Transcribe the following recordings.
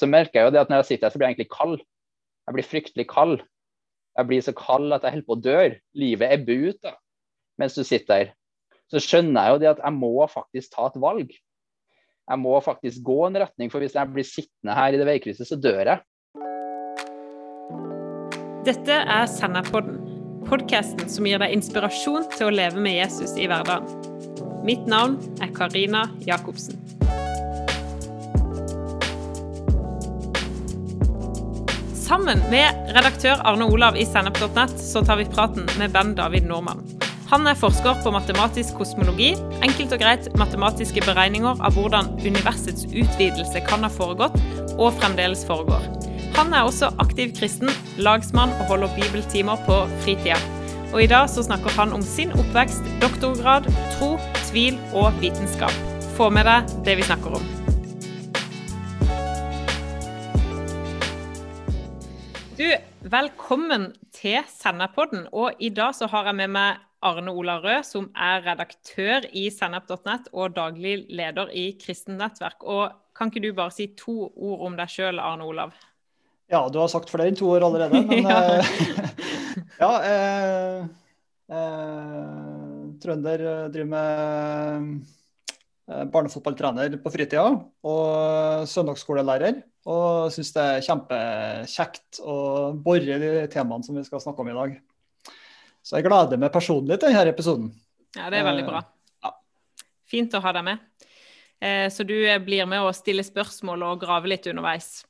så merker jeg jo det at når jeg sitter her, så blir jeg egentlig kald. Jeg blir fryktelig kald. Jeg blir så kald at jeg holder på å dø. Livet ebber ut da, mens du sitter der. Så skjønner jeg jo det at jeg må faktisk ta et valg. Jeg må faktisk gå en retning, for hvis jeg blir sittende her i det veikrysset, så dør jeg. Dette er Senderpodden, podkasten som gir deg inspirasjon til å leve med Jesus i hverdagen. Mitt navn er Karina Jacobsen. Sammen med redaktør Arne Olav i sennep.net så tar vi praten med Ben David Normann. Han er forsker på matematisk kosmologi, enkelt og greit matematiske beregninger av hvordan universets utvidelse kan ha foregått, og fremdeles foregår. Han er også aktiv kristen, lagsmann og holder bibeltimer på fritida. Og i dag så snakker han om sin oppvekst, doktorgrad, tro, tvil og vitenskap. Få med deg det vi snakker om. Du, velkommen til Sennepodden. Og i dag så har jeg med meg Arne Ola Rød, som er redaktør i sennep.net og daglig leder i Kristen Nettverk. Og kan ikke du bare si to ord om deg sjøl, Arne Olav? Ja, du har sagt flere enn to år allerede. Men ja, ja eh, eh, trønder eh, driver med eh, barnefotballtrener på fritida og søndagsskolelærer. Og syns det er kjempekjekt å bore i de temaene som vi skal snakke om i dag. Så jeg gleder meg personlig til denne episoden. Ja, det er veldig bra. Eh, ja. Fint å ha deg med. Eh, så du blir med å stille spørsmål og grave litt underveis.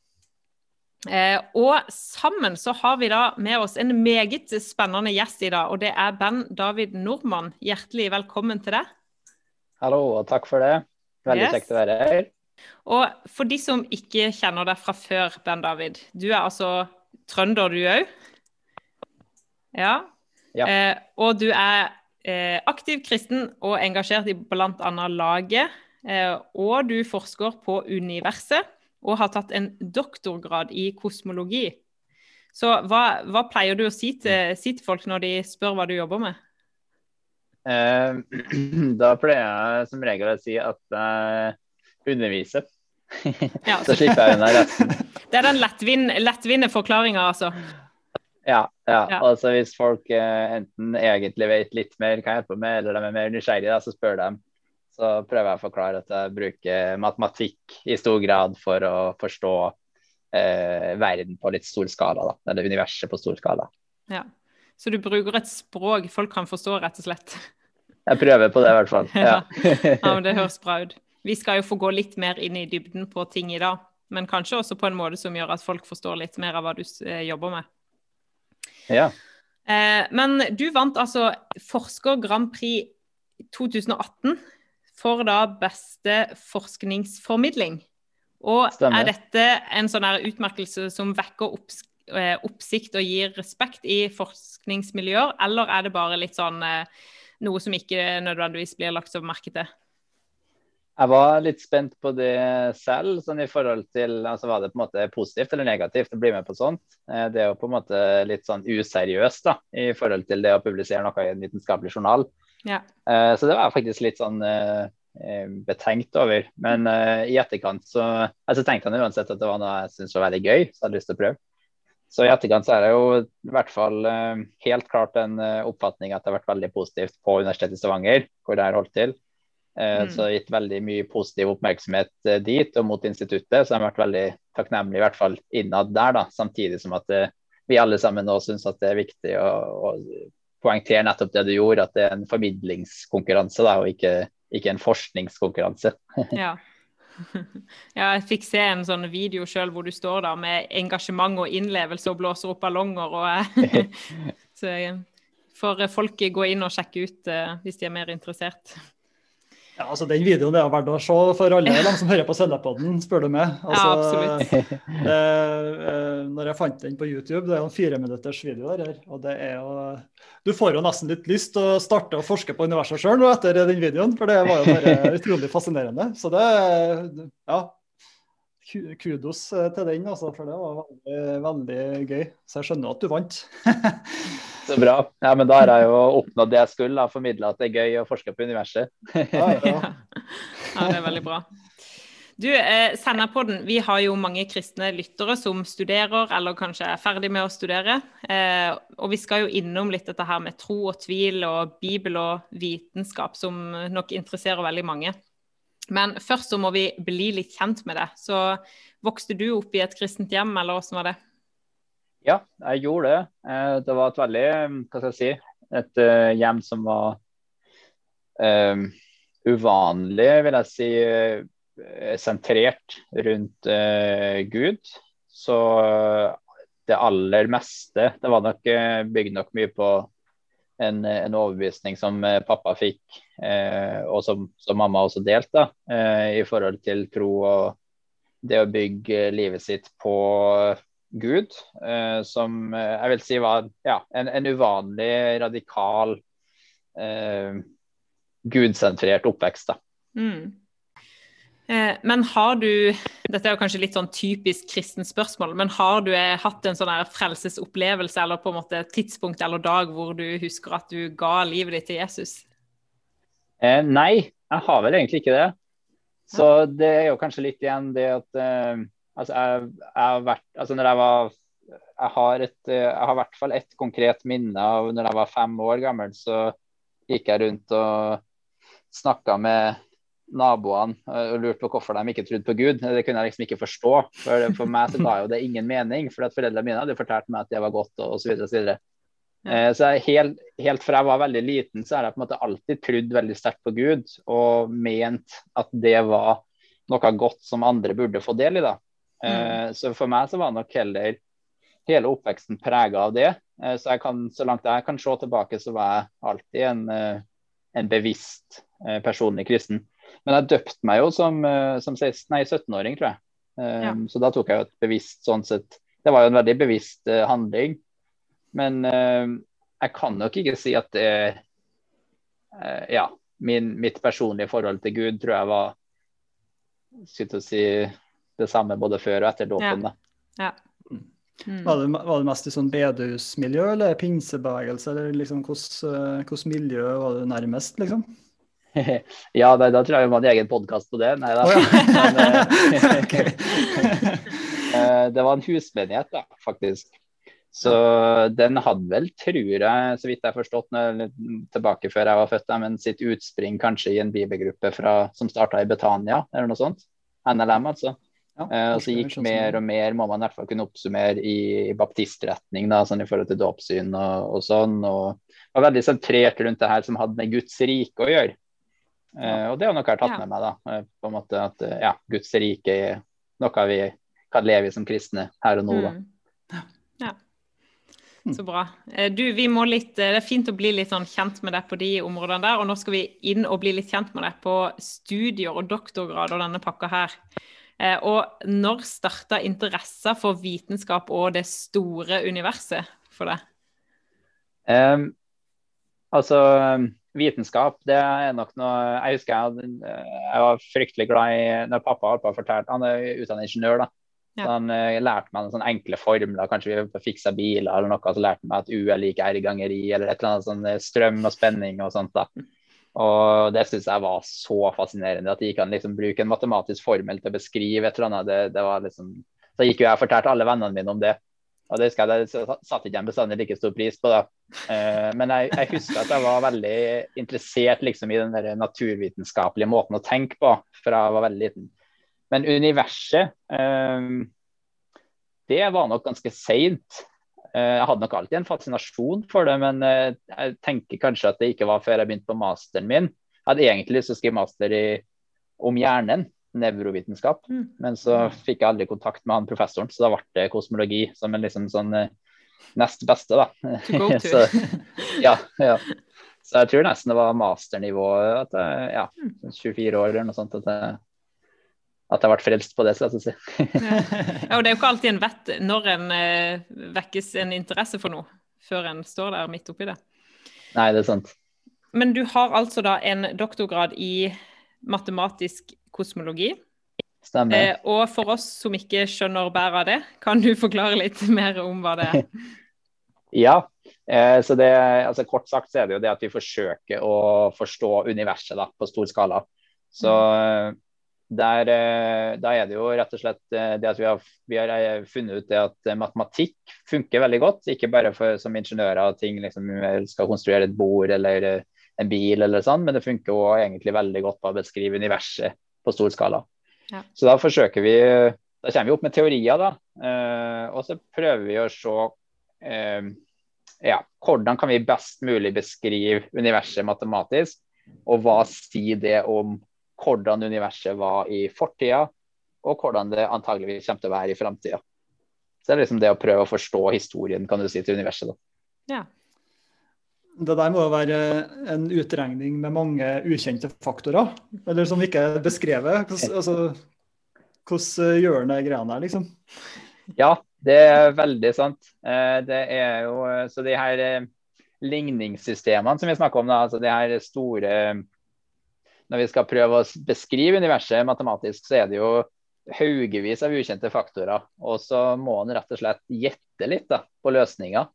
Eh, og sammen så har vi da med oss en meget spennende gjest i dag, og det er Ben David Nordmann. Hjertelig velkommen til deg. Hallo, og takk for det. Veldig yes. kjekt å være her. Og for de som ikke kjenner deg fra før, Ben David. Du er altså trønder, du òg? Ja. ja. Eh, og du er eh, aktiv kristen og engasjert i bl.a. laget. Eh, og du forsker på universet og har tatt en doktorgrad i kosmologi. Så hva, hva pleier du å si til, si til, folk når de spør hva du jobber med? Eh, da pleier jeg som regel å si at jeg undervise. Ja, så slipper jeg unna resten. Det er den lettvinte lettvin forklaringa, altså? Ja, ja. ja. Altså hvis folk eh, enten egentlig vet litt mer hva jeg hjelper med, eller de er mer nysgjerrige, så spør de. Så prøver jeg å forklare at jeg bruker matematikk i stor grad for å forstå eh, verden på litt stor skala, da. eller universet på stor skala. Ja. Så du bruker et språk folk kan forstå, rett og slett? Jeg prøver på det, i hvert fall. Ja, ja men Det høres bra ut. Vi skal jo få gå litt mer inn i dybden på ting i dag, men kanskje også på en måte som gjør at folk forstår litt mer av hva du eh, jobber med. Ja. Eh, men du vant altså Forsker Grand Prix 2018 for da beste forskningsformidling. Og Stemmer. er dette en sånn utmerkelse som vekker opps eh, oppsikt og gir respekt i forskningsmiljøer, eller er det bare litt sånn noe som ikke nødvendigvis blir lagt merke til? Jeg var litt spent på det selv. sånn i forhold til, altså Var det på en måte positivt eller negativt å bli med på sånt? Eh, det er jo på en måte litt sånn useriøst da, i forhold til det å publisere noe i en vitenskapelig journal. Ja. Eh, så det var jeg faktisk litt sånn eh, betenkt over. Men i etterkant så altså tenkte jeg uansett at det var noe jeg syntes var veldig gøy, så jeg hadde lyst til å prøve. Så i etterkant så er det jo i hvert fall helt klart en oppfatning at det har vært veldig positivt på Universitetet i Stavanger, hvor det har holdt til. Eh, mm. Så gitt veldig mye positiv oppmerksomhet eh, dit og mot instituttet. Så jeg har vært veldig takknemlig, i hvert fall innad der, da. Samtidig som at eh, vi alle sammen nå syns at det er viktig å, å, poengtere nettopp det du gjorde, at det er en formidlingskonkurranse da, og ikke, ikke en forskningskonkurranse. ja. ja, jeg fikk se en sånn video sjøl hvor du står der med engasjement og innlevelse og blåser opp ballonger. Og, så får folk gå inn og sjekke ut hvis de er mer interessert. Ja, altså Den videoen er verdt å se for alle de som hører på Sølvpodden, spør du meg. Altså, ja, absolutt. eh, når jeg fant den på YouTube, det er jo en fireminutters video der. og det er jo, Du får jo nesten litt lyst til å starte å forske på universet sjøl etter den videoen, for det var jo bare utrolig fascinerende. Så det ja, kudos til den, altså, for det var veldig, veldig gøy. Så jeg skjønner at du vant. Så bra. Ja, men da har jeg jo oppnådd det jeg skulle, formidla at det er gøy å forske på universet. ja, ja. ja, det er veldig bra. Du, eh, Senderpodden, vi har jo mange kristne lyttere som studerer, eller kanskje er ferdig med å studere. Eh, og vi skal jo innom litt dette her med tro og tvil og bibel og vitenskap, som nok interesserer veldig mange. Men først så må vi bli litt kjent med det. Så vokste du opp i et kristent hjem, eller åssen var det? Ja, jeg gjorde det. Eh, det var et veldig, hva skal jeg si, et eh, hjem som var um, uvanlig, vil jeg si sentrert rundt uh, Gud. Så det aller meste Det var nok bygd nok mye på en, en overbevisning som pappa fikk, og som, som, mamma også delte, i forhold til tro og det å bygge livet sitt på Gud, som jeg vil si var ja, en, en uvanlig, radikal, gudsentrert oppvekst. Mm. Eh, men har du Dette er jo kanskje litt sånn typisk kristen spørsmål, men har du eh, hatt en sånn frelsesopplevelse eller på en måte tidspunkt eller dag hvor du husker at du ga livet ditt til Jesus? Eh, nei, jeg har vel egentlig ikke det. Så det er jo kanskje litt igjen det at eh, altså jeg, jeg, har vært Altså når jeg var jeg har, et, eh, jeg har i hvert fall ett konkret minne av når jeg var fem år gammel, så gikk jeg rundt og snakka med naboene eh, og lurte på hvorfor de ikke trodde på Gud. Det kunne jeg liksom ikke forstå. For, for meg så ga jo det ingen mening, for at foreldrene mine hadde fortalt meg at det var godt og osv. Så, videre, ja. Eh, så helt, helt, fra jeg var veldig liten, så har jeg på en måte alltid trodd veldig sterkt på Gud og ment at det var noe godt som andre burde få del i. da. Eh, mm. Så for meg så var nok heller hele oppveksten prega av det. Så, jeg kan, så langt jeg kan se tilbake, så var jeg alltid en, en bevisst personlig kristen. Men jeg døpte meg jo som, eh, som 17-åring, tror jeg. Ja. Så da tok jeg jo et bevisst sånn sett Det var jo en veldig bevisst handling. Men uh, jeg kan nok ikke si at det uh, Ja, min, mitt personlige forhold til Gud tror jeg var skulle si, det samme både før og etter dåpen. Ja. ja. Mm. mm. Var, det, var, det, mest i sånn bedehusmiljø eller pinsebevegelse? eller liksom Hvilket miljø var du nærmest, liksom? ja, da, da, tror jeg vi må ha en egen podkast på det. Nei da. Oh, ja. Eh, det var en husmenighet, da, faktisk. Så den hadde vel, tror jeg, så vidt jeg har forstått, tilbake før jeg var født, men sitt utspring kanskje i en bibelgruppe fra, som starta i Betania, eller noe sånt. NLM, altså. Ja, uh, og så gikk mer og mer, må man i hvert fall kunne oppsummere, i baptistretning, da, sånn i forhold til dåpssyn og, og, sånn. Og var veldig sentrert rundt det her som hadde med Guds rike å gjøre. Uh, og det er noe jeg har tatt ja. med meg. da, uh, på en måte At uh, ja, Guds rike er noe vi kan leve i som kristne her og nå. da. Mm. Mm. Så bra. Du, vi må litt, Det er fint å bli litt sånn kjent med deg på de områdene der. Og nå skal vi inn og bli litt kjent med deg på studier og doktorgrad og denne pakka her. Og når starta interessen for vitenskap og det store universet for deg? Um, altså vitenskap, det er nok noe Jeg husker jeg, jeg var fryktelig glad i når pappa å fortelle Han er utdannet ingeniør, da. Ja. Så han uh, lærte meg noen sånne enkle formler. Kanskje vi fiksa biler eller noe. Så lærte meg at U er lik R ganger I, eller et eller annet sånn eh, strøm og spenning og sånt. da. Og det syns jeg var så fascinerende. At de kan liksom bruke en matematisk formel til å beskrive et eller annet. Det, det var liksom... Så gikk jo jeg og fortalte alle vennene mine om det. Og det husker jeg, det satte ikke jeg bestandig like stor pris på. da. Uh, men jeg, jeg, husker at jeg var veldig interessert liksom, i den der naturvitenskapelige måten å tenke på fra jeg var veldig liten. Men universet, eh, det var nok ganske seint. Eh, jeg hadde nok alltid en fascinasjon for det, men eh, jeg tenker kanskje at det ikke var før jeg begynte på masteren min. Jeg hadde egentlig lyst til å skrive master i, om hjernen nevrovitenskap. Mm. Men så fikk jeg aldri kontakt med han professoren, så da ble det kosmologi som en liksom sånn nest beste, da. så, ja, ja. Så jeg tror nesten det var masternivå, at jeg, ja, 24 mm. år eller noe sånt. at jeg at jeg ble frelst på det, skal jeg si. ja. ja, og det er jo ikke alltid en vet når en eh, vekkes en interesse for noe, før en står der midt oppi det. Nei, det er sant. Men du har altså da en doktorgrad i matematisk kosmologi. Stemmer. Eh, og for oss som ikke skjønner bæret av det, kan du forklare litt mer om hva det er? ja, eh, så det, altså kort sagt så er det jo det at vi forsøker å forstå universet da, på stor skala. Så mm. Der, eh, da er det jo rett og slett eh, det at vi har, vi har eh, funnet ut det at matematikk funker veldig godt. Ikke bare for, som ingeniører ting liksom, skal konstruere et bord eller en bil, eller sånn, men det funker også egentlig veldig godt på å beskrive universet på stor skala. Ja. Så da forsøker vi Da kommer vi opp med teorier, da. og så prøver vi å se ja, hvordan kan vi best mulig beskrive universet matematisk, og hva sier det om hvordan universet var i fortida, og hvordan det antageligvis kommer til å være i framtida. Så det er liksom det å prøve å forstå historien kan du si, til universet. da. Ja. Det der må jo være en utregning med mange ukjente faktorer, eller som ikke er beskrevet. Hvordan, altså, hvordan gjør den greiene der, liksom? Ja, det er veldig sant. Eh, det er jo Så de her eh, ligningssystemene som vi snakker om, da, altså de her store når vi skal prøve å beskrive universet matematisk, så er det jo haugevis av ukjente faktorer. Og så må en rett og slett gjette litt da, på løsninga.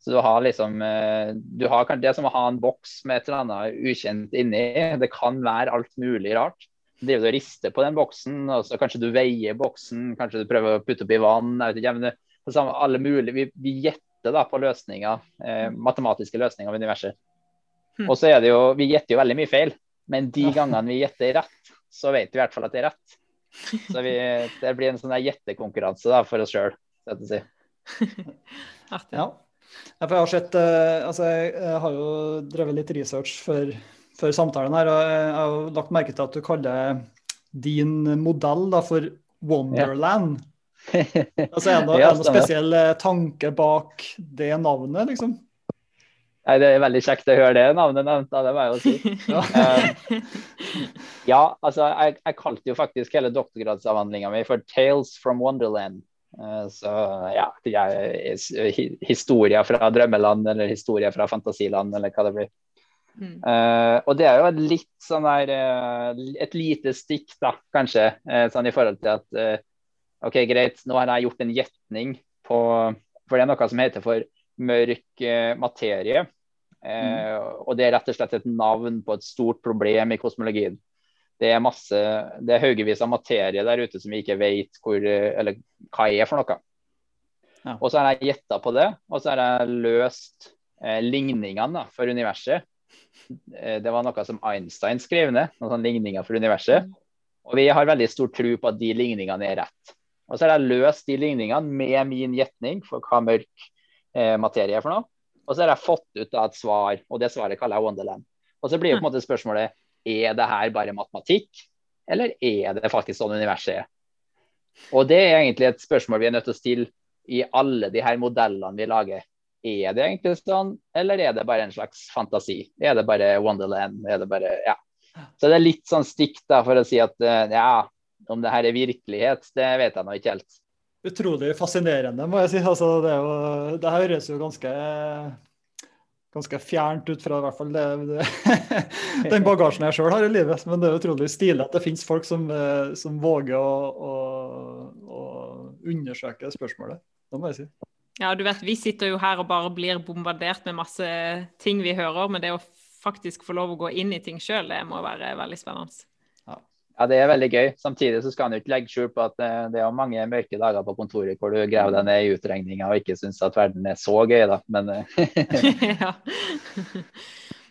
Så du har liksom eh, du har, Det er som å ha en boks med et eller annet ukjent inni. Det kan være alt mulig rart. Driver du og rister på den boksen, og så kanskje du veier boksen, kanskje du prøver å putte opp i vann. jeg vet ikke, men det, alle mulige, Vi, vi gjetter da på løsninger, eh, matematiske løsninger av universet. Hm. Og så er det jo, Vi gjetter jo veldig mye feil. Men de gangene vi gjetter rett, så vet vi i hvert fall at det er rett. Så vi, det blir en sånn gjettekonkurranse for oss sjøl, skal jeg si. ja. Jeg har, sett, uh, altså jeg har jo drevet litt research før, før, samtalen her, og jeg har lagt merke til at du kaller din modell da, for Wonderland. Ja. altså Er det noen ja, spesiell eh, tanke bak det navnet, liksom? Nei, Det er veldig kjekt å høre det navnet nevnt, det må jeg jo si. Uh, ja altså, jeg, jeg, kalte jo faktisk hele doktorgradsavhandlinga mi for 'Tales from Wonderland'. Uh, så ja, historier fra drømmeland eller historier fra fantasiland, eller hva det blir. Mm. Uh, og det er jo et litt sånn der Et lite stikk, da, kanskje, sånn i forhold til at OK, greit, nå har jeg gjort en gjetning på For det er noe som heter for mørk materie. Mm. og det er rett og slett et navn på et stort problem i kosmologien. Det er masse, det er haugevis av materie der ute som vi ikke vet hvor, eller hva er for noe. Ja. Og så har jeg gjetta på det, og så har jeg løst eh, ligningene for universet. Eh, det var noe som Einstein skrev ned, noen sånne ligninger for universet. Og vi har veldig stor tro på at de ligningene er rett. Og så har jeg løst de ligningene med min gjetning for hva mørk eh, materie er for noe. Og så har jeg fått ut et svar, og det svaret kaller jeg Wonderland. Og så blir jo på en måte spørsmålet er det her bare matematikk, eller er det faktisk sånn universet er? Og det er egentlig et spørsmål vi er nødt til å stille i alle de her modellene vi lager. Er det egentlig sånn, eller er det bare en slags fantasi? Er det bare Wonderland? Er det bare, ja. Så det er litt sånn stikk da for å si at eh, ja, om det her er virkelighet, det vet jeg nå ikke helt utrolig fascinerende, må jeg si. Altså, det, jo, det, høres jo ganske, ganske fjernt ut fra i hvert fall det, det, den bagasjen jeg sjøl har i livet. Men det er utrolig stilig at det finnes folk som, eh, som våger å, å, å, undersøke spørsmålet. Det må jeg si. Ja, du vet, Vi sitter jo her og bare blir bombardert med masse ting vi hører, men det å faktisk få lov å gå inn i ting sjøl, det må være veldig spennende. Ja, det er veldig gøy. Samtidig så skal han jo ikke legge skjul på at eh, det er mange mørke dager på kontoret hvor du graver deg ned i utregninger og ikke syns at verden er så gøy, da. Men, eh, ja.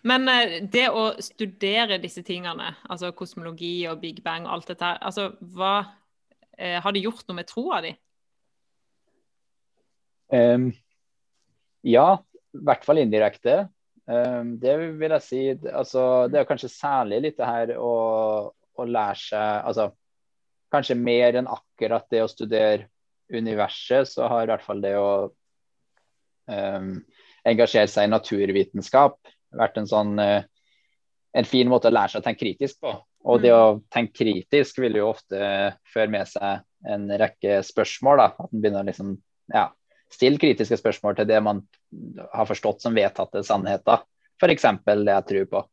Men eh, det å studere disse tingene, altså kosmologi og big bang og alt dette her, altså hva Har det gjort noe med troa di? Um, ja, i hvert fall indirekte. Um, det vil jeg si. Altså, det er kanskje særlig litt det her å å lære seg altså, Kanskje mer enn akkurat det å studere universet, så har i hvert fall det å um, engasjere seg i naturvitenskap vært en sånn uh, en fin måte å lære seg å tenke kritisk på. Og det mm. å tenke kritisk vil jo ofte føre med seg en rekke spørsmål. da, At en begynner å liksom, ja, stille kritiske spørsmål til det man har forstått som vedtatte sannheter. F.eks. det jeg tror på.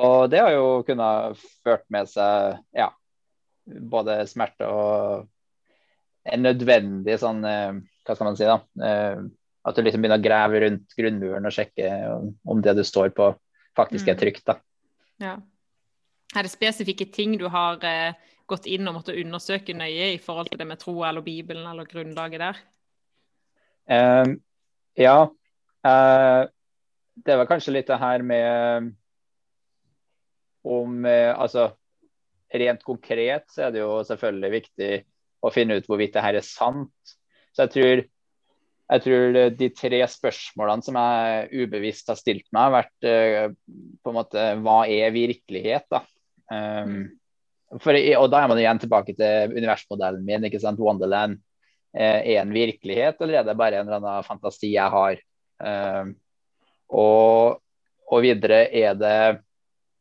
Og det har jo kunnet ført med seg ja, både smerte og en nødvendig sånn eh, Hva skal man si, da? Eh, at du liksom begynner å grave rundt grunnmuren og sjekke om det du står på, faktisk er mm. trygt. da. Ja. Er det spesifikke ting du har eh, gått inn og måttet undersøke nøye i forhold til det med troa eller Bibelen eller grunnlaget der? Um, ja. Uh, det var kanskje litt det her med om uh, Altså rent konkret så er det jo selvfølgelig viktig å finne ut hvorvidt det her er sant. Så jeg tror, jeg tror de tre spørsmålene som jeg ubevisst har stilt meg, har vært uh, på en måte hva er virkelighet? da? Um, for, og da er man igjen tilbake til universmodellen min. ikke sant, Wonderland eh, er en virkelighet, eller er det bare en eller annen fantasi jeg har? Um, og, og, videre er det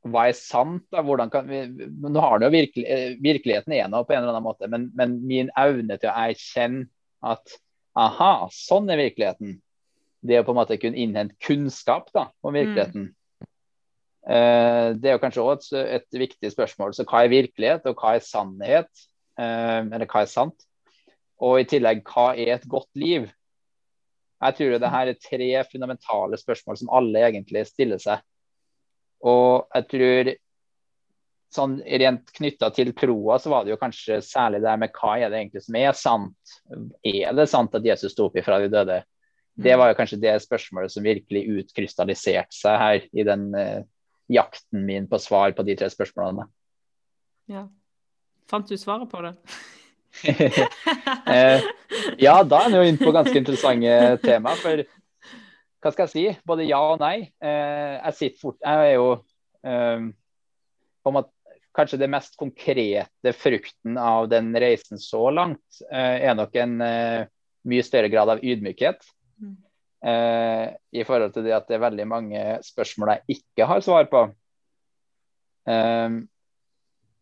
hva er sant? da, hvordan kan vi, nå har det jo virkelig, eh, Virkeligheten er nå på en eller annen måte, men, men, min evne til å erkjenne at aha, sånn er virkeligheten. Det å på en måte kunne innhente kunnskap da, om virkeligheten. Mm. Eh, det er jo kanskje også et, et, viktig spørsmål. Så hva er virkelighet, og hva er sannhet? Eh, eller hva er sant? Og i tillegg, hva er et godt liv? Jeg tror det her er tre fundamentale spørsmål som alle egentlig stiller seg. Og jeg tror sånn rent knytta til troa, så var det jo kanskje særlig det med hva er det egentlig som er sant? Er det sant at Jesus sto opp ifra de døde? Det var jo kanskje det spørsmålet som virkelig utkrystalliserte seg her i den eh, jakten min på svar på de tre spørsmålene. Ja. Fant du svaret på det? eh, ja, da er en jo inne på ganske interessante tema. For hva skal jeg si? Både ja og nei. Eh, jeg sitter fort Jeg er jo eh, på en måte Kanskje det mest konkrete frukten av den reisen så langt eh, er nok en mye større grad av ydmykhet. Mm eh, i forhold til det at det er veldig mange spørsmål jeg ikke har svar på.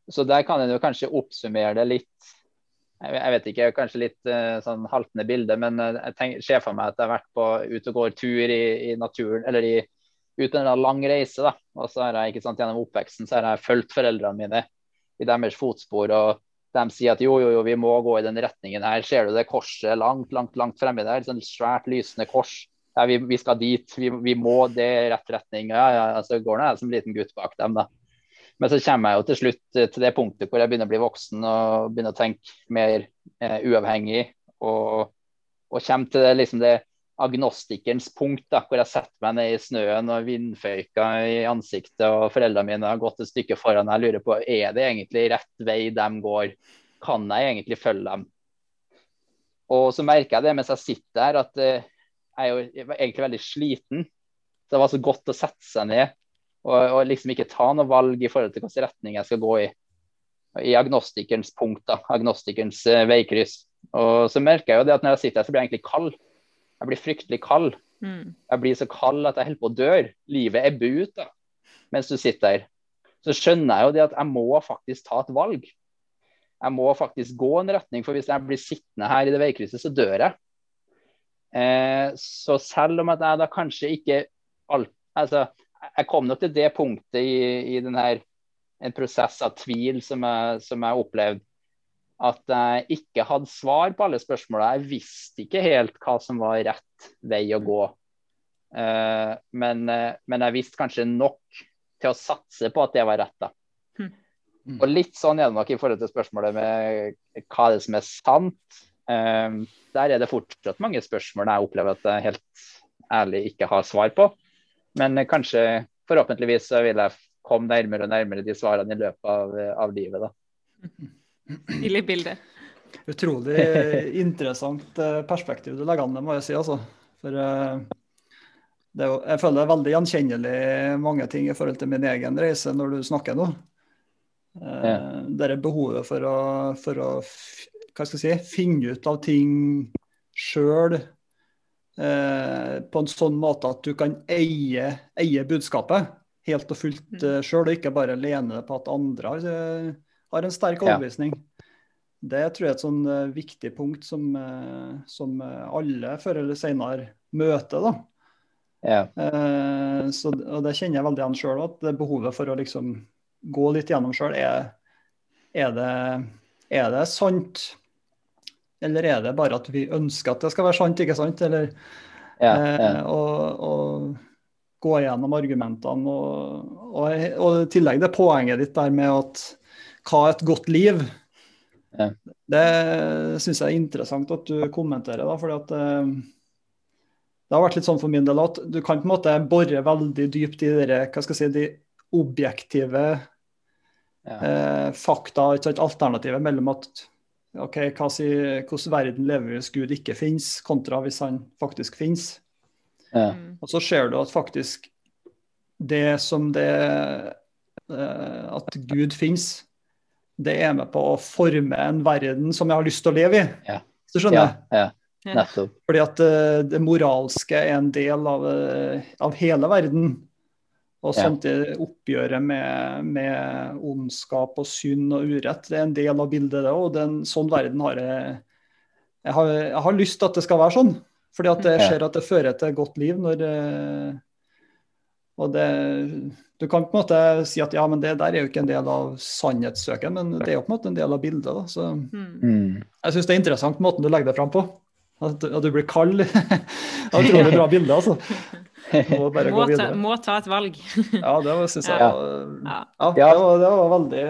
Så der kan en jo kanskje oppsummere det litt. Jeg vet ikke, kanskje litt uh, sånn haltende bilde, men uh, jeg tenker, ser for meg at jeg har vært på ut og går tur i, i naturen, eller i, ut en lang reise. da, og så har jeg ikke sant, Gjennom oppveksten så har jeg fulgt foreldrene mine i deres fotspor. og de sier at jo, jo, jo, vi må gå i den retningen her. Ser du det korset langt, langt langt fremme der? Sånn svært lysende kors. Ja, vi, vi skal dit. Vi, vi, må det rett retning. Ja, ja, så går nå jeg som liten gutt bak dem, da. Men så kommer jeg jo til slutt til det punktet hvor jeg begynner å bli voksen og begynner å tenke mer eh, uavhengig. Og, og kommer til det, liksom det agnostikerens punkt, da, hvor jeg setter meg ned i snøen og vindføyka i ansiktet, og foreldrene mine har gått et stykke foran. Jeg lurer på er det egentlig rett vei de går. Kan jeg egentlig følge dem? Og så merker jeg det mens jeg sitter der, at uh, jeg er jo egentlig veldig sliten. Så det var så godt å sette seg ned og, og liksom ikke ta noe valg i forhold til hvilken retning jeg skal gå i. I agnostikerens punkt, da, agnostikerens uh, veikryss. Og så merker jeg jo det at når jeg sitter her, så blir jeg egentlig kald. Jeg blir fryktelig kald. Mm. Jeg blir så kald at jeg holder på å dø. Livet ebber ut da, mens du sitter her. Så skjønner jeg jo det at jeg må faktisk ta et valg. Jeg må faktisk gå en retning, for hvis jeg blir sittende her i det veikrysset, så dør jeg. Eh, så selv om at jeg da kanskje ikke alt, altså, Jeg kom nok til det punktet i, i denne, en prosess av tvil som jeg, som jeg opplevde at jeg ikke hadde svar på alle spørsmåla. Jeg visste ikke helt hva som var rett vei å gå. Uh, men, uh, men, jeg visste kanskje nok til å satse på at det var rett. da. Mm. Og litt sånn er det nok i forhold til spørsmålet med hva det som er sant. Uh, der er det fortsatt mange spørsmål jeg opplever at jeg helt ærlig ikke har svar på. Men kanskje, forhåpentligvis, så vil jeg komme nærmere og nærmere de svarene i løpet av, av livet. da. Stilig bilde. Utrolig interessant eh, perspektiv du legger an det, må jeg si. altså. For jo, jeg føler det er veldig gjenkjennelig mange ting i forhold til min egen reise når du snakker nå. Ja. Det er behovet for å, for å hva skal jeg si, finne ut av ting sjøl på en sånn måte at du kan eie, eie budskapet helt og fullt uh, sjøl, og ikke bare lene deg på at andre har har en sterk overbevisning. Ja. Det tror jeg er et sånn uh, viktig punkt som, uh, som alle før eller senere møter. da. Ja. Så, og det kjenner jeg veldig igjen sjøl, at det behovet for å liksom gå litt gjennom sjøl, er, er, det, er det sant? Eller er det bare at vi ønsker at det skal være sant, ikke sant? Eller, ja, ja. Og, og, gå gjennom argumentene. Og, og, og i tillegg det poenget ditt der med at hva er et godt liv? Ja. Det syns jeg er interessant at du kommenterer. da, fordi at eh, det har vært litt sånn for min del at du kan på en måte bore veldig dypt i dere, hva skal jeg si, de objektive Ja. eh, fakta, ikke sant, alternativet mellom at OK, hva si, hvordan verden lever hvis Gud ikke finnes, kontra hvis han faktisk finnes. Ja. Mm. Og så ser du at faktisk det som det eh, At Gud finnes, det er med på å forme en verden som jeg har lyst til å leve i. Ja. Så skjønner? ja, ja. Fordi at eh, det moralske er en del av, eh, av hele verden. Og samtidig oppgjøret med, med ondskap og synd og urett. Det er en del av bildet, det òg. En sånn verden har jeg jeg har, jeg har lyst til at det skal være sånn. Fordi at jeg ser at det fører til et godt liv når eh, Og det Du kan på en måte si at ja, men det der er jo ikke en del av sannhetssøken, men det er jo på en måte en del av bildet. da, så Mm. Mm. jeg syns det er interessant måten du legger det fram på. At, at du blir kald. utrolig bra bilde, altså. Må bare Må gå ta, må ta et valg. Ja, det syns jeg Ja. Ja. ja, det, var, det var veldig,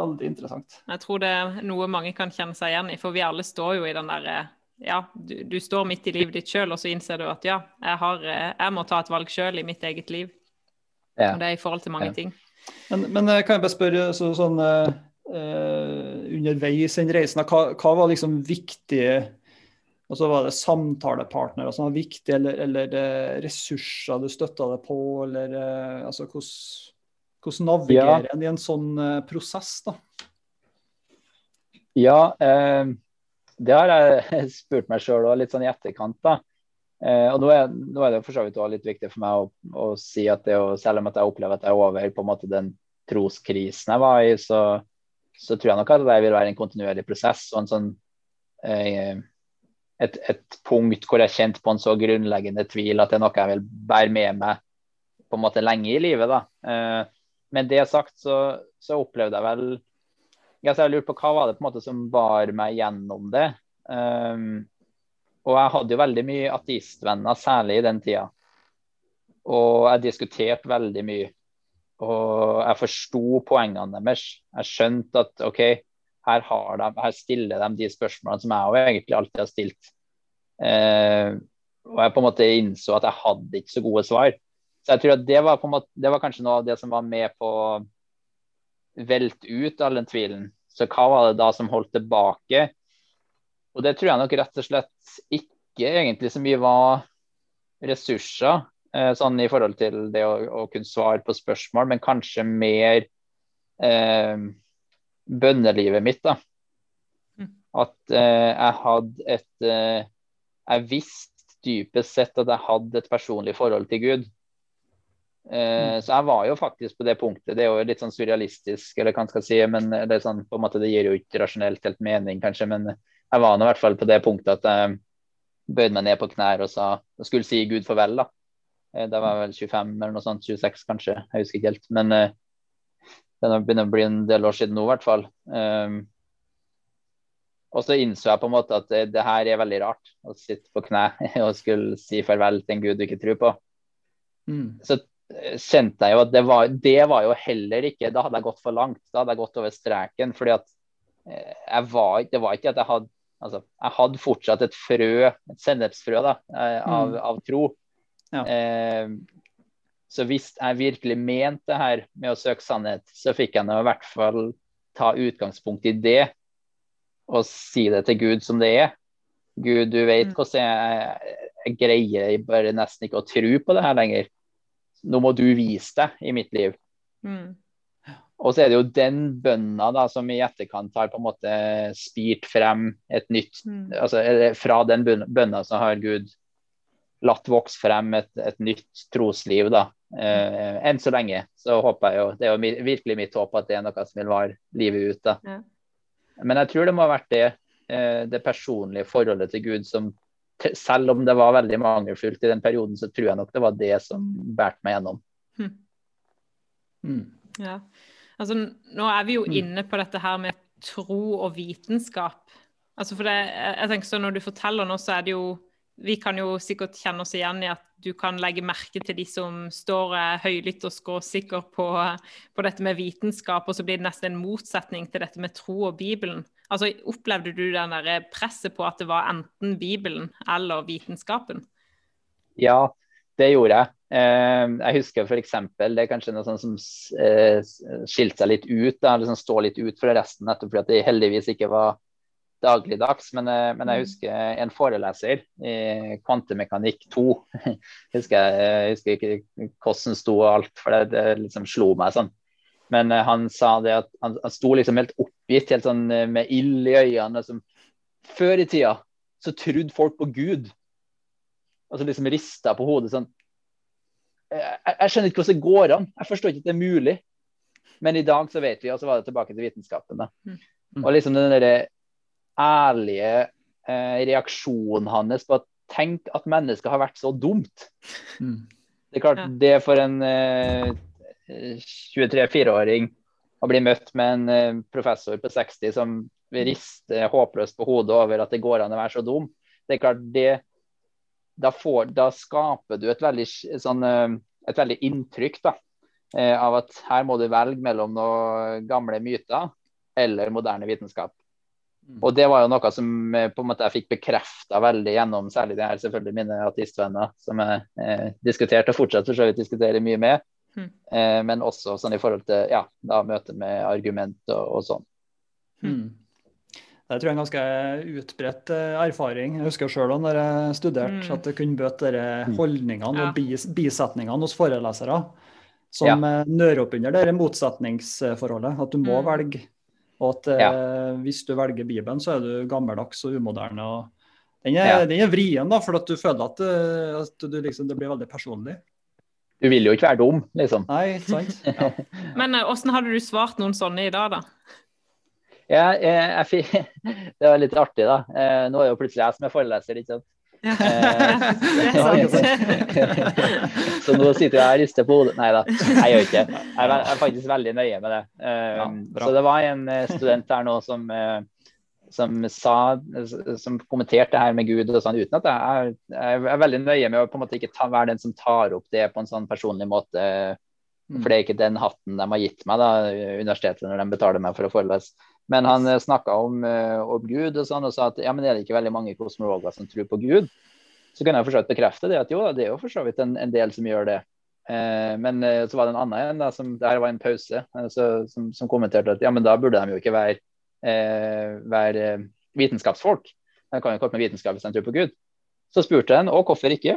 veldig interessant. Jeg tror det er noe mange kan kjenne seg igjen i, for vi alle står jo i den derre ja, du, du står midt i livet ditt sjøl, og så innser du at ja, jeg, har, jeg må ta et valg sjøl i mitt eget liv. Ja. Og det er i forhold til mange Ja. ting. Men, men eh, kan jeg bare spørre så, sånn eh, eh, underveis i den reisen, hva, hva var liksom viktig og så var det samtalepartnere som var viktige, eller, eller eh, ressurser du støtta deg på, eller eh, altså hvordan, hvordan navigerer en i en sånn eh, prosess, da? Ja, eh, det har jeg spurt meg sjøl òg, litt sånn i etterkant. da. Eh, og nå er, nå er det for så vidt også litt viktig for meg å, å si at det selv om at jeg opplever at jeg er over på en måte den troskrisen jeg var i, så, så tror jeg nok at det vil være en kontinuerlig prosess. og en sånn eh, et, et punkt hvor jeg kjente på en så grunnleggende tvil at det er noe jeg vil bære med meg på en måte lenge i livet. da. Eh, men det sagt så, så opplevde jeg vel ja, så jeg lurte på hva var det på en måte som bar meg gjennom det. Um, og jeg hadde jo veldig mye ateistvenner, særlig i den tida. Og jeg diskuterte veldig mye. Og jeg forsto poengene deres. Jeg skjønte at OK, her, de, her stiller de de spørsmålene som jeg egentlig alltid har stilt. Eh, og jeg på en måte innså at jeg hadde ikke så gode svar. Så jeg tror at det var, måte, det var kanskje noe av det som var med på å velte ut all den tvilen. Så hva var det da som holdt tilbake? Og det tror jeg nok rett og slett ikke egentlig så mye var ressurser, eh, sånn i forhold til det å, å kunne svare på spørsmål, men kanskje mer eh, bønnelivet mitt. da. Mm. At eh, jeg hadde et eh, Jeg visste dypest sett at jeg hadde et personlig forhold til Gud. Eh, så jeg var jo faktisk på det punktet. Det er jo litt sånn surrealistisk, eller hva skal si, men det, er sånn, på en måte, det gir jo ikke rasjonelt helt mening, kanskje. Men jeg var nå i hvert fall på det punktet at jeg bøyde meg ned på knær og sa og skulle si Gud farvel. da. Eh, Da var jeg vel 25 eller noe sånt, 26 kanskje, jeg husker ikke helt. Men eh, det begynner å bli en del år siden nå, i hvert fall. Um, og så innså jeg på en måte at det, det her er veldig rart, å sitte på kne og skulle si farvel til en gud du ikke tror på. Mm. Så eh, kjente jeg jo at det var, det var jo heller ikke Da hadde jeg gått for langt. Da hadde jeg gått over streken. fordi at eh, jeg var, det var ikke at jeg hadde altså, Jeg hadde fortsatt et frø, et sennepsfrø da, eh, av, Mm. av tro. Ja. Eh, så hvis jeg virkelig mente det her med å søke sannhet, så fikk jeg nå i hvert fall ta utgangspunkt i det og si det til Gud som det er. Gud, du vet Mm. hvordan jeg, jeg greier bare nesten ikke å tro på det her lenger. Nå må du vise deg i mitt liv. Mm. Og så er det jo den bønna da, som i etterkant har på en måte spirt frem et nytt Mm. altså Fra den bønna så har Gud latt vokse frem et, et nytt trosliv. da. Eh, enn så lenge så håper jeg jo Det er jo virkelig mitt håp at det er noe som vil vare livet ut. Ja. Men jeg tror det må ha vært det, eh, det personlige forholdet til Gud som selv om det var veldig mangelfullt i den perioden, så tror jeg nok det var det som bærte meg gjennom. Hm. Mm. Ja. Altså, nå er vi jo Mm. inne på dette her med tro og vitenskap. Altså for det, jeg jeg tenker så Når du forteller nå, så er det jo vi kan jo sikkert kjenne oss igjen i at du kan legge merke til de som står eh, høylytt og skråsikker på, på, dette med vitenskap, og så blir det nesten en motsetning til dette med tro og Bibelen. Altså, Opplevde du den der presset på at det var enten Bibelen eller vitenskapen? Ja, det gjorde jeg. Eh, jeg husker f.eks. det er kanskje noe sånt som eh, skilte seg litt ut, eller som står litt ut fra resten, nettopp fordi at det heldigvis ikke var dagligdags. Men, eh, men, jeg mm. husker en foreleser i kvantemekanikk 2. husker jeg, husker ikke hvordan sto og alt, for det, det liksom slo meg sånn. Men han sa det at han, han sto liksom helt oppgitt, helt sånn med ild i øynene. Liksom. Før i tida så trodde folk på Gud. Og så liksom rista på hodet sånn jeg, jeg, skjønner ikke hvordan det går an. Jeg forstår ikke at det er mulig. Men i dag så vet vi, og så var det tilbake til vitenskapen. da. Mm. Og liksom den derre ærlige eh, reaksjonen hans på at tenk at mennesket har vært så dumt. Mm. Det er klart, ja. det for en eh, 23-4-åring å bli møtt med en eh, professor på 60 som rister håpløst på hodet over at det går an å være så dum, det er klart, det da, får, da, skaper du et veldig, sånn, eh, et veldig inntrykk da, eh, av at her må du velge mellom noen gamle myter eller moderne vitenskap. Mm. Og Det var jo noe som eh, på en måte jeg fikk bekrefta veldig gjennom særlig det her selvfølgelig mine artistvenner, som jeg eh, diskuterte og fortsatt for så vidt diskuterer mye med. Mm. Eh, men også sånn i forhold til ja, da møte med argument og, og sånn. Mm. Det tror jeg er en ganske utbredt eh, erfaring. Jeg husker sjøl da jeg studerte, mm. at det kunne bøte de holdningene ja. og bis, bisetningene hos forelesere som ja. Eh, nører opp under det motsetningsforholdet. At du må mm. velge. Og at ja. eh, hvis du velger Bibelen, så er du gammeldags og umoderne. Og den, er, ja. den er vrien, da, for at du føler at, eh, at du, liksom, det blir veldig personlig. Du vil jo ikke være dum, liksom. Nei, sant. Ja. Men åssen hadde du svart noen sånne i dag, da? Ja, jeg, jeg, det var litt artig, da. Eh, nå er det jo plutselig jeg som er foreleser, ikke sant. Ja. Eh, så nå sitter jeg og rister på hodet. Nei da, jeg gjør ikke det. Jeg er faktisk veldig nøye med det. Eh, ja, så det var en student der nå som, som, sa, som kommenterte det her med Gud og sånn, uten at jeg, jeg er veldig nøye med å på en måte ikke ta, være den som tar opp det på en sånn personlig måte. For det er ikke den hatten de har gitt meg, da, universitetet, når de betaler meg for å forelese. Men han eh, snakka om, eh, om, Gud og sånn, og sa at ja, men er det ikke veldig mange kosmologer som tror på Gud? Så kan jeg for bekrefte det, at jo, det er jo for så vidt en, en del som gjør det. Eh, men eh, så var det en annen en, da, som det her var en pause, så, som, som, kommenterte at ja, men da burde de jo ikke være, eh, være vitenskapsfolk. De kan jo ikke med vitenskap hvis de tror på Gud. Så spurte han, og hvorfor ikke?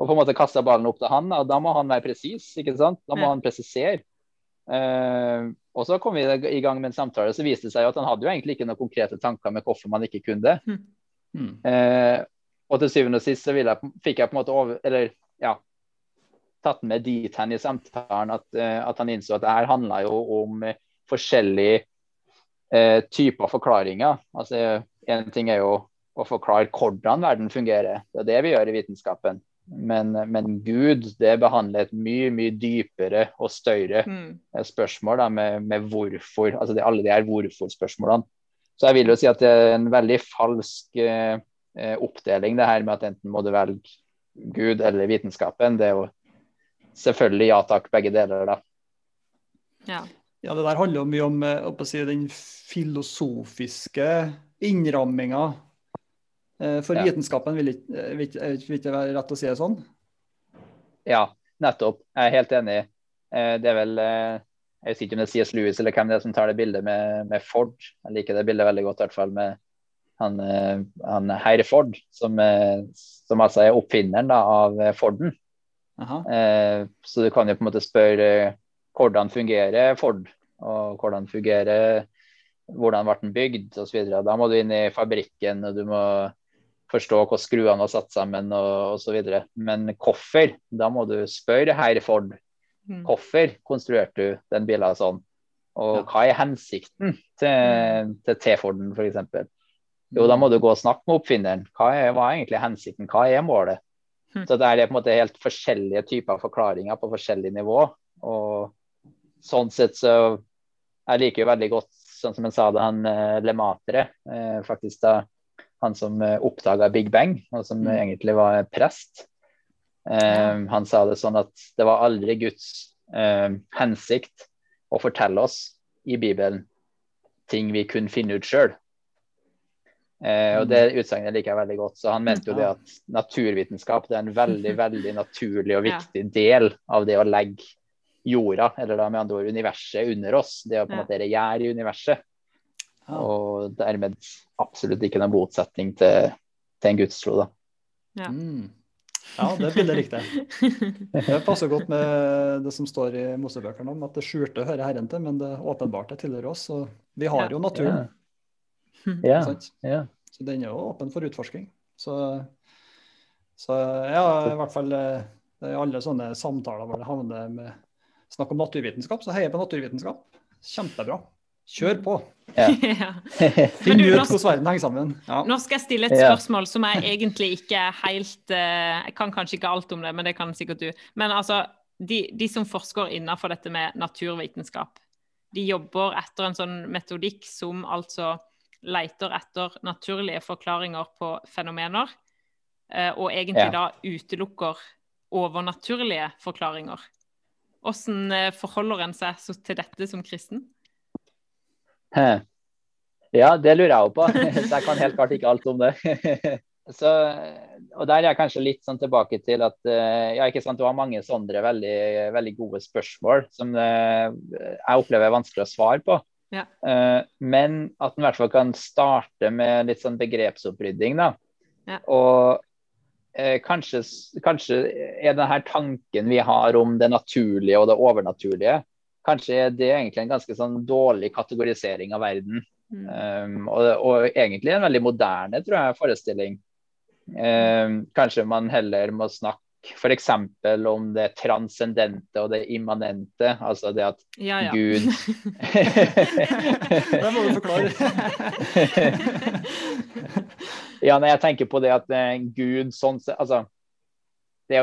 Og på en måte kasta ballen opp til han, og da må han være presis. ikke sant? Da må han presisere. Uh, og så kom vi i gang med en samtale, så viste det seg at han hadde jo egentlig ikke noen konkrete tanker med hvorfor man ikke kunne det. Mm. Uh, og til syvende og sist så jeg, fikk jeg på en måte over, eller ja, tatt med dit hen i samtalen at, uh, at, han innså at det her handla jo om forskjellige typer forklaringer. Altså En ting er jo å forklare hvordan verden fungerer. Det er det vi gjør i vitenskapen. Men, men, Gud det behandler et mye mye dypere og større mm. spørsmål da, med, med, hvorfor. altså det, Alle de her hvorfor-spørsmålene. Så jeg vil jo si at det er en veldig falsk eh, eh, oppdeling, det her med at enten må du velge Gud eller vitenskapen. Det er jo selvfølgelig ja takk, begge deler, da. Ja. ja det der handler jo mye om eh, si, den filosofiske innramminga Eh, for ja. vitenskapen vil ikke, eh, vil, vil ikke være rett å si det sånn? Ja, nettopp. Jeg er helt enig. Eh, det er vel Jeg vet ikke om det sies Louis eller hvem det er som tar det bildet med, med, Ford. Jeg liker det bildet veldig godt, i hvert fall med han, han Herre Ford, som, som, altså er oppfinneren da, av Forden. Aha. så du kan jo på en måte spørre hvordan fungerer Ford, og hvordan fungerer hvordan ble den bygd osv. Da må du inn i fabrikken, og du må forstå hvordan skruene var satt sammen og osv. Men hvorfor? Da må du spørre herr Ford. Mm. Hvorfor konstruerte du den bilen sånn? Og hva er hensikten til, mm. til T-Forden f.eks.? Jo, da må du gå og snakke med oppfinneren. Hva er, hva er egentlig hensikten? Hva er målet? Mm. Så det er på en måte helt forskjellige typer forklaringer på forskjellig nivå. Og sånn sett så Jeg liker jo veldig godt, sånn som han sa det, han eh, Lematre, eh, faktisk da han som uh, oppdaga Big Bang, og som mm. egentlig var prest. Um, han sa det sånn at det var aldri Guds um, hensikt å fortelle oss i Bibelen ting vi kunne finne ut sjøl. og Det mm. utsagnet liker jeg veldig godt. så Han mente jo det at naturvitenskap det er en veldig veldig naturlig og viktig del av det å legge jorda, eller da med andre ord universet, under oss. Det å på en måte gjøre i universet. Og dermed absolutt ikke noen motsetning til, til en gudstro. da. Ja. Mm. ja, det bildet likte jeg. Det passer godt med det som står i Mosebøkene om at det skjulte hører Herren til, men det åpenbarte tilhører oss. Og vi har jo naturen. Ja. ja. Så den er jo åpen for utforsking. Så, så ja, i hvert fall eh, i alle sånne samtaler hvor det havner med snakk om naturvitenskap, så heier jeg på naturvitenskap. Kjempebra. Kjør på. Ja. Finn ut hvordan verden henger sammen. Ja. Nå skal jeg stille et spørsmål som jeg egentlig ikke er helt uh, Jeg kan kanskje ikke alt om det, men det kan sikkert du. Men altså, de, de som forsker innenfor dette med naturvitenskap, de jobber etter en sånn metodikk som altså leter etter naturlige forklaringer på fenomener, uh, og egentlig ja. da utelukker overnaturlige forklaringer. Hvordan uh, forholder en seg til dette som kristen? Ja, det lurer jeg jo på. Så jeg kan helt klart ikke alt om det. Så, og Der er jeg kanskje litt sånn tilbake til at eh, ja, ikke sant, du har mange sånne veldig, veldig gode spørsmål som uh, jeg opplever er vanskelig å svare på. Ja. Uh, men at en i hvert fall kan starte med litt sånn begrepsopprydding. da. Ja. Og kanskje, kanskje er denne tanken vi har om det naturlige og det overnaturlige, kanskje det er egentlig en ganske sånn dårlig kategorisering av verden. Mm. Um, og, og, egentlig en veldig moderne tror jeg, forestilling. Um, kanskje man heller må snakke f.eks. om det transcendente og det immanente. Altså det at ja, ja. Gud Det må du forklare. ja, når jeg tenker på det at uh, Gud sånn Altså det,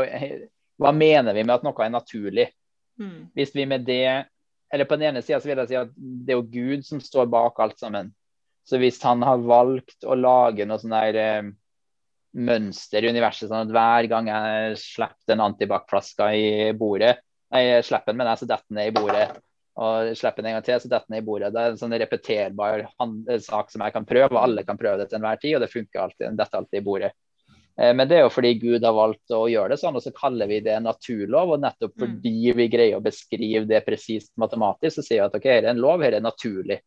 Hva mener vi med at noe er naturlig? Mm. Hvis vi med det Eller på den ene sida vil jeg si at det er jo Gud som står bak alt sammen. Så hvis han har valgt å lage noe sånn der eh, mønster i universet, sånn at hver gang jeg slipper den antibac-flaska i bordet, nei, slipper den, men jeg så detter den i bordet. Og slipper den en gang til, så detter den i bordet. Det er en sånn repeterbar sak som jeg kan prøve, og alle kan prøve det til enhver tid, og det funker alltid. Den detter alltid i bordet. Eh, men det er jo fordi Gud har valgt å gjøre det sånn, og så kaller vi det naturlov. Og nettopp mm. fordi vi greier å beskrive det presist matematisk, så sier vi at ok, her er en lov, her er naturlig.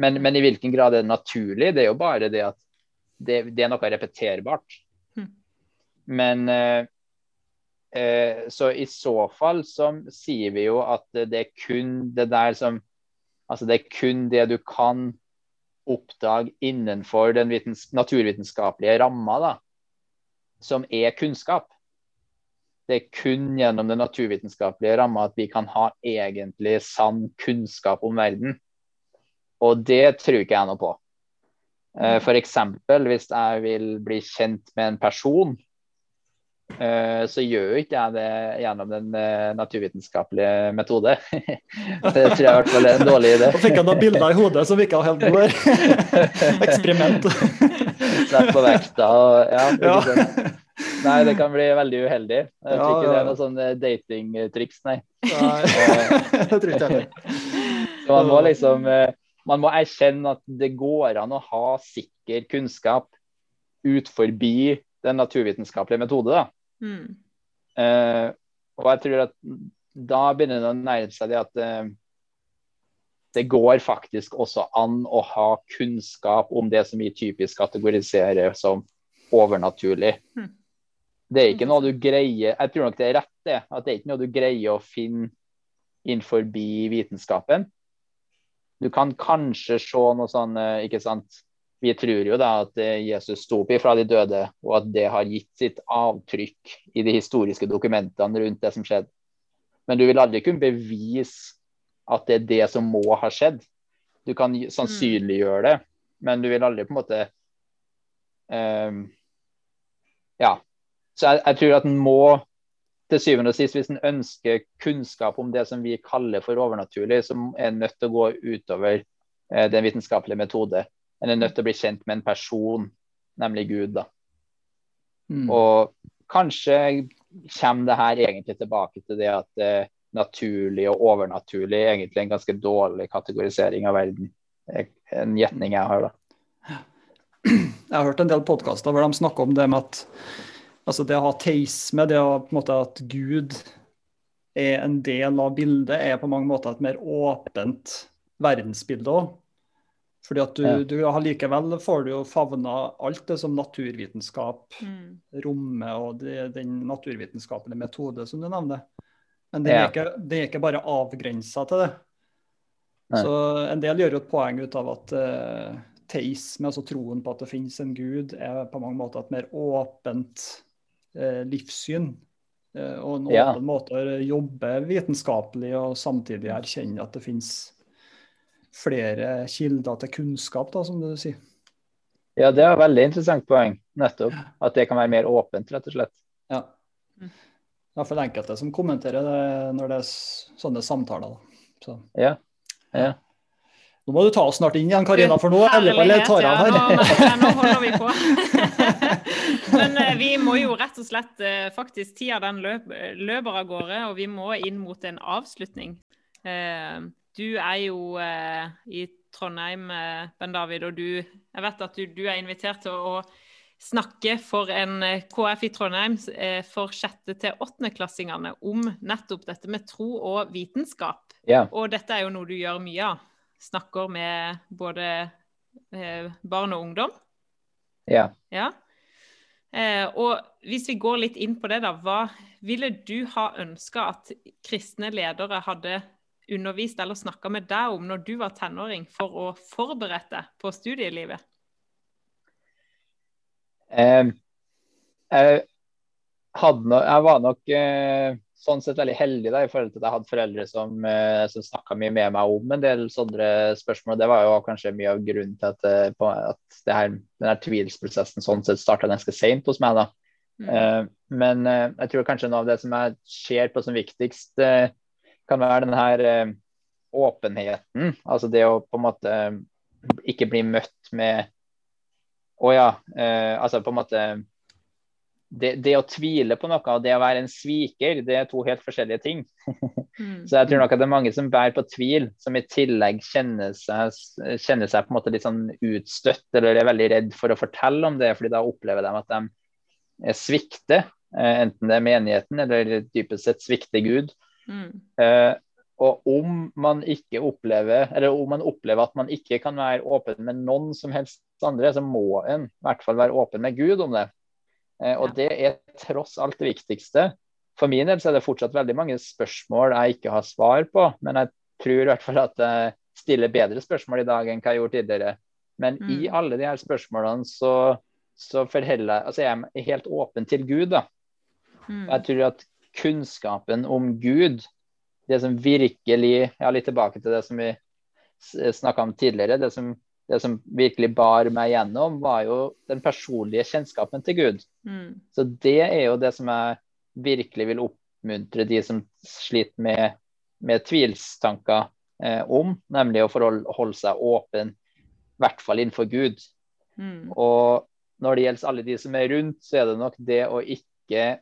Men, men, i hvilken grad er det naturlig? Det er jo bare det at det, det er noe repeterbart. Mm. Men eh, eh, så i så fall så sier vi jo at det er kun det der som Altså det er kun det du kan oppdage innenfor den naturvitenskapelige ramma. da som er kunnskap. Det er kun gjennom den naturvitenskapelige ramma at vi kan ha egentlig sann kunnskap om verden. Og det tror ikke jeg noe på. Eh, F.eks. hvis jeg vil bli kjent med en person, så gjør ikke jeg det gjennom den eh, naturvitenskapelige metode. Det tror jeg i hvert fall er en dårlig idé. Da fikk han noen bilder i hodet som virka helt gode. Eksperiment. Sett på vekta og ja. ja. Nei, det kan bli veldig uheldig. Jeg tror ikke det er noe sånn eh, datingtriks, nei. nei. det tror ikke jeg Så man må liksom eh, man må erkjenne at det går an å ha sikker kunnskap ut forbi den naturvitenskapelige metode. Da. Mm. Uh, og jeg tror at da begynner det å nærme seg det at uh, det går faktisk også an å ha kunnskap om det som vi typisk kategoriserer som overnaturlig. Mm. Det er ikke noe du greier Jeg tror nok det er rett, det. At det er ikke noe du greier å finne inn forbi vitenskapen. Du kan kanskje se noe sånn, eh, ikke sant Vi tror jo da at eh, Jesus sto opp ifra de døde, og at det har gitt sitt avtrykk i de historiske dokumentene rundt det som skjedde. Men du vil aldri kunne bevise at det er det som må ha skjedd. Du kan sannsynliggjøre det, men du vil aldri på en måte um, Ja, så jeg, jeg tror at en må til syvende og sist, hvis en ønsker kunnskap om det som vi kaller for overnaturlig, så er nødt til å gå utover eh, den vitenskapelige metode. En er nødt til å bli kjent med en person nemlig Gud. da. Mm. Og kanskje kommer det her egentlig tilbake til det at eh, naturlig og overnaturlig er egentlig en ganske dårlig kategorisering av verden. Eh, En gjetning jeg har, da. Jeg har hørt en del podkaster hvor de snakker om det med at altså det å ha teisme, det å på en måte at Gud er en del av bildet, er på mange måter et mer åpent verdensbilde òg. Fordi at du, Ja. du har likevel får du jo favna alt det som naturvitenskap Mm. rommet og det, den naturvitenskapelige metode som du nevner. Men det er, Ja. ikke, det er ikke bare avgrensa til det. Nei. Så en del gjør jo et poeng ut av at uh, teisme, altså troen på at det finnes en gud, er på mange måter et mer åpent uh, livssyn. Uh, og en Ja. åpen måte å jobbe vitenskapelig og samtidig erkjenne at det finnes flere kilder til kunnskap, da, som du sier. Ja, det er et veldig interessant poeng. Nettopp. At det kan være mer åpent, rett og slett. Ja. Mm. Iallfall enkelte som kommenterer det når det er sånne samtaler. Da. Så. Ja. ja. Nå må du ta oss snart inn igjen, Karina, for nå eller, Herlighet, eller tar jeg ja, av nå, her. merker jeg, nå holder vi på. Men eh, vi må jo rett og slett eh, faktisk Tida den løp, løper av gårde, og vi må inn mot en avslutning. Eh, du er jo eh, i Trondheim, eh, Ben David, og du Jeg vet at du, du er invitert til å snakke for en eh, KF i Trondheim eh, for sjette- til åttendeklassingene om nettopp dette med tro og vitenskap. ja. Og dette er jo noe du gjør mye av. Snakker med både eh, barn og ungdom. ja. Ja. Eh, og hvis vi går litt inn på det, da. Hva ville du ha ønska at kristne ledere hadde undervist eller snakka med deg om når du var tenåring, for å forberede deg på studielivet? Eh, jeg, no, jeg var nok eh, sånn sett veldig heldig da, i forhold til at jeg hadde foreldre som, eh, som snakka mye med meg om en del sånne spørsmål. Det var jo kanskje mye av grunnen til at, eh, på, at det her, denne tvilsprosessen sånn sett starta ganske seint hos meg. da. Mm. Eh, men jeg tror kanskje noe av det som jeg ser på som viktigst, kan være den her eh, åpenheten. Altså det å på en måte ikke bli møtt med Å ja. eh, altså på en måte det, det å tvile på noe og det å være en sviker, det er to helt forskjellige ting. Mm. Så jeg tror nok at det er mange som bærer på tvil, som i tillegg kjenner seg, kjenner seg på en måte litt sånn utstøtt, eller er veldig redd for å fortelle om det, fordi da opplever de at de eh, svikter. eh, Enten det er menigheten eller dypest sett svikter Gud. Mm. Eh, og om man ikke opplever, eller om man opplever at man ikke kan være åpen med noen som helst andre, så må en i hvert fall være åpen med Gud om det. Eh, og Ja. det er tross alt det viktigste. For min del så er det fortsatt veldig mange spørsmål jeg ikke har svar på, men jeg tror i hvert fall at jeg stiller bedre spørsmål i dag enn hva jeg gjorde tidligere. Men i Mm. alle de her spørsmålene så, så forholder jeg altså jeg er helt åpen til Gud. da. Mm. Jeg tror at kunnskapen om Gud, det som virkelig Ja, litt tilbake til det som vi snakka om tidligere. Det som, det som virkelig bar meg gjennom, var jo den personlige kjennskapen til Gud. Mm. Så det er jo det som jeg virkelig vil oppmuntre de som sliter med, med tvilstanker eh, om, nemlig å forholde holde seg åpen, i hvert fall innenfor Gud. Mm. Og når det gjelder alle de som er rundt, så er det nok det å ikke,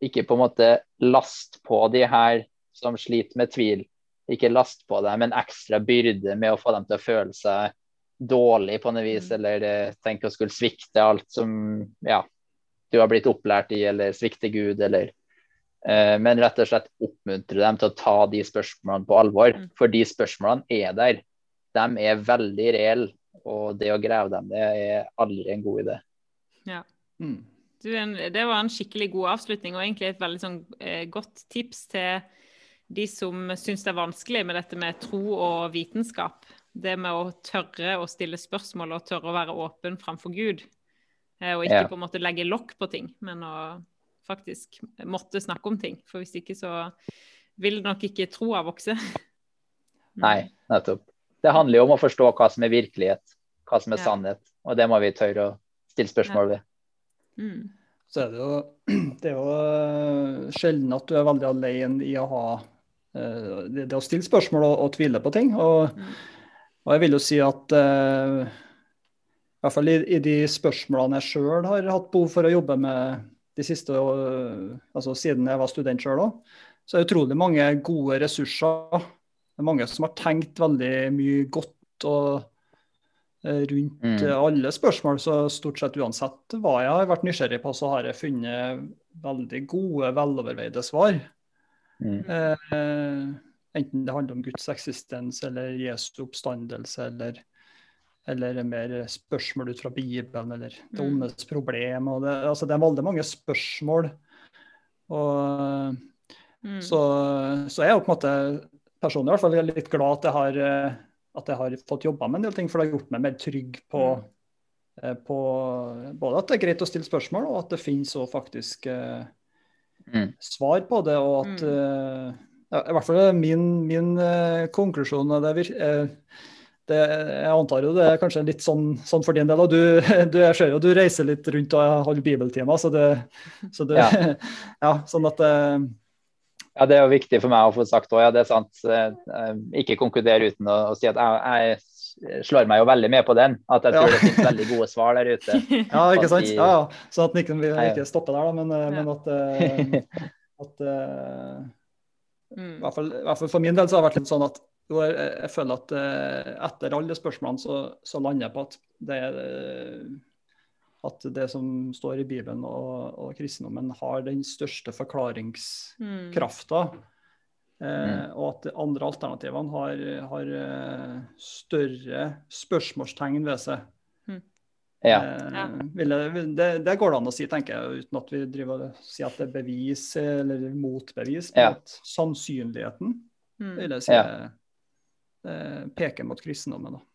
ikke på en måte last på de her som sliter med tvil. Ikke last på dem en ekstra byrde med å få dem til å føle seg dårlig på noe vis, Mm. eller eh, tenke å skulle svikte alt som ja, du har blitt opplært i, eller svikte Gud, eller eh, Men rett og slett oppmuntre dem til å ta de spørsmålene på alvor. Mm. For de spørsmålene er der. De er veldig reelle. Og det å grave dem, det er aldri en god idé. Ja. Mm. Du, det var en skikkelig god avslutning, og egentlig et veldig sånn, eh, godt tips til de som syns det er vanskelig med dette med tro og vitenskap. Det med å tørre å stille spørsmål og tørre å være åpen framfor Gud. Eh, og ikke Ja. på en måte legge lokk på ting, men å faktisk måtte snakke om ting. For hvis ikke så vil nok ikke troa vokse. Nei, nettopp. Det handler jo om å forstå hva som er virkelighet, hva som er Ja. sannhet. Og det må vi tørre å stille spørsmål ved. Mm. Så er det jo, det er jo eh, sjelden at du er veldig alene i å ha eh, det, det å stille spørsmål og, og tvile på ting. Og, Mm. og jeg vil jo si at uh, i hvert fall i, i de spørsmålene jeg sjøl har hatt behov for å jobbe med de siste, altså siden jeg var student sjøl òg, så er det utrolig mange gode ressurser. Det er mange som har tenkt veldig mye godt og rundt mm. alle spørsmål. Så stort sett uansett hva jeg har vært nysgjerrig på, så har jeg funnet veldig gode, veloverveide svar. Mm. Eh, enten det handler om Guds eksistens eller Jesu oppstandelse eller eller mer spørsmål ut fra Bibelen, eller det mm. ondes problem. Og det, altså det er veldig mange spørsmål. Og, mm. så, så jeg er jo på en måte personlig i hvert fall litt glad at jeg har, at jeg har fått jobba med en del ting, for det har gjort meg mer trygg på, mm. Eh, på både at det er greit å stille spørsmål, og at det finnes òg faktisk eh, mm. svar på det. og at uh, ja, I hvert fall min, min eh, konklusjon det eh, det, jeg antar jo det er kanskje litt sånn, sånn for din del. og du, du, Jeg ser jo du reiser litt rundt og holder bibeltimer, så det, så det ja. ja. sånn at eh, ja, Det er jo viktig for meg å få sagt òg, ja, det er sant. Eh, ikke konkludere uten å, å si at jeg, jeg, slår meg jo veldig med på den. At jeg tror ja. det finnes veldig gode svar der ute. Ja, ikke sant. Ja, ja. Sånn at den ikke, ikke stopper der, da, men, eh, men at, at mm. i, hvert fall, I hvert fall for min del så har det vært litt sånn at jo, jeg, jeg, føler at eh, etter alle spørsmålene så, så, lander jeg på at det, eh, at det som står i Bibelen og, og kristendommen, har den største forklaringskrafta. Mm. Eh, mm. og at de andre alternativene har, har eh, større spørsmålstegn ved seg. Mm. Ja. Eh, vil jeg, det, det, går det an å si, tenker jeg, uten at vi driver og sier at det er bevis eller motbevis. Men ja. at sannsynligheten mm. vil jeg si ja. Eh, peker mot kristendommen. Da.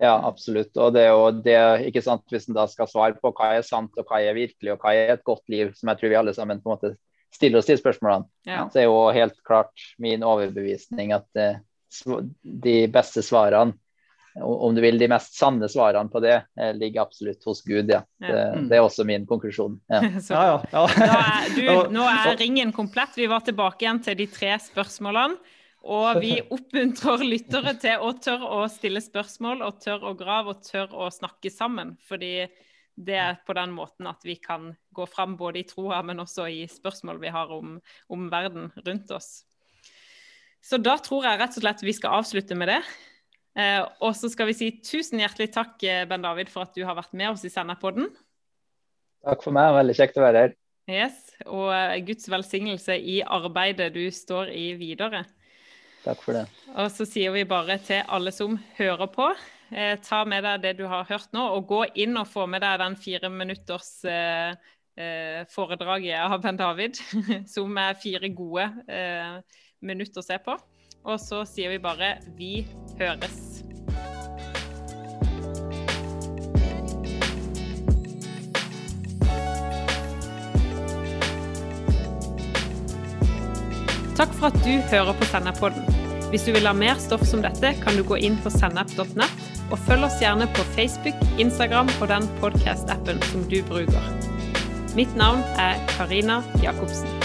Ja, absolutt. Og det er jo det, ikke sant, Hvis en da skal svare på hva er sant og hva er virkelig og hva er et godt liv, som jeg tror vi alle sammen på en måte stiller oss de spørsmålene, ja. så er jo helt klart min overbevisning at eh, de beste svarene, om du vil de mest sanne svarene på det, eh, ligger absolutt hos Gud. ja. Det, det er også min konklusjon. Ja. ja, ja, nå, er, du, nå er ringen komplett. Vi var tilbake igjen til de tre spørsmålene. Og vi oppmuntrer lyttere til å tørre å stille spørsmål og tørre å grave og tørre å snakke sammen. Fordi det er på den måten at vi kan gå fram både i troa, men også i spørsmål vi har om, om, verden rundt oss. Så da tror jeg rett og slett vi skal avslutte med det. Eh, og så skal vi si tusen hjertelig takk, eh, Ben David, for at du har vært med oss i Senderpodden. Takk for meg, veldig kjekt å være her. Yes, Og eh, Guds velsignelse i arbeidet du står i videre. Takk for det. Og så sier vi bare til alle som hører på, eh, ta med deg det du har hørt nå, og gå inn og få med deg den fire minutters eh, eh foredraget av Ben David, som er fire gode eh, minutter å se på. Og så sier vi bare 'vi høres'. Takk for at du hører på Sennepodden. Hvis du vil ha mer stoff som dette, kan du gå inn på sennep.nett, og følg oss gjerne på Facebook, Instagram og den podkast-appen som du bruker. Mitt navn er Karina Jacobsen.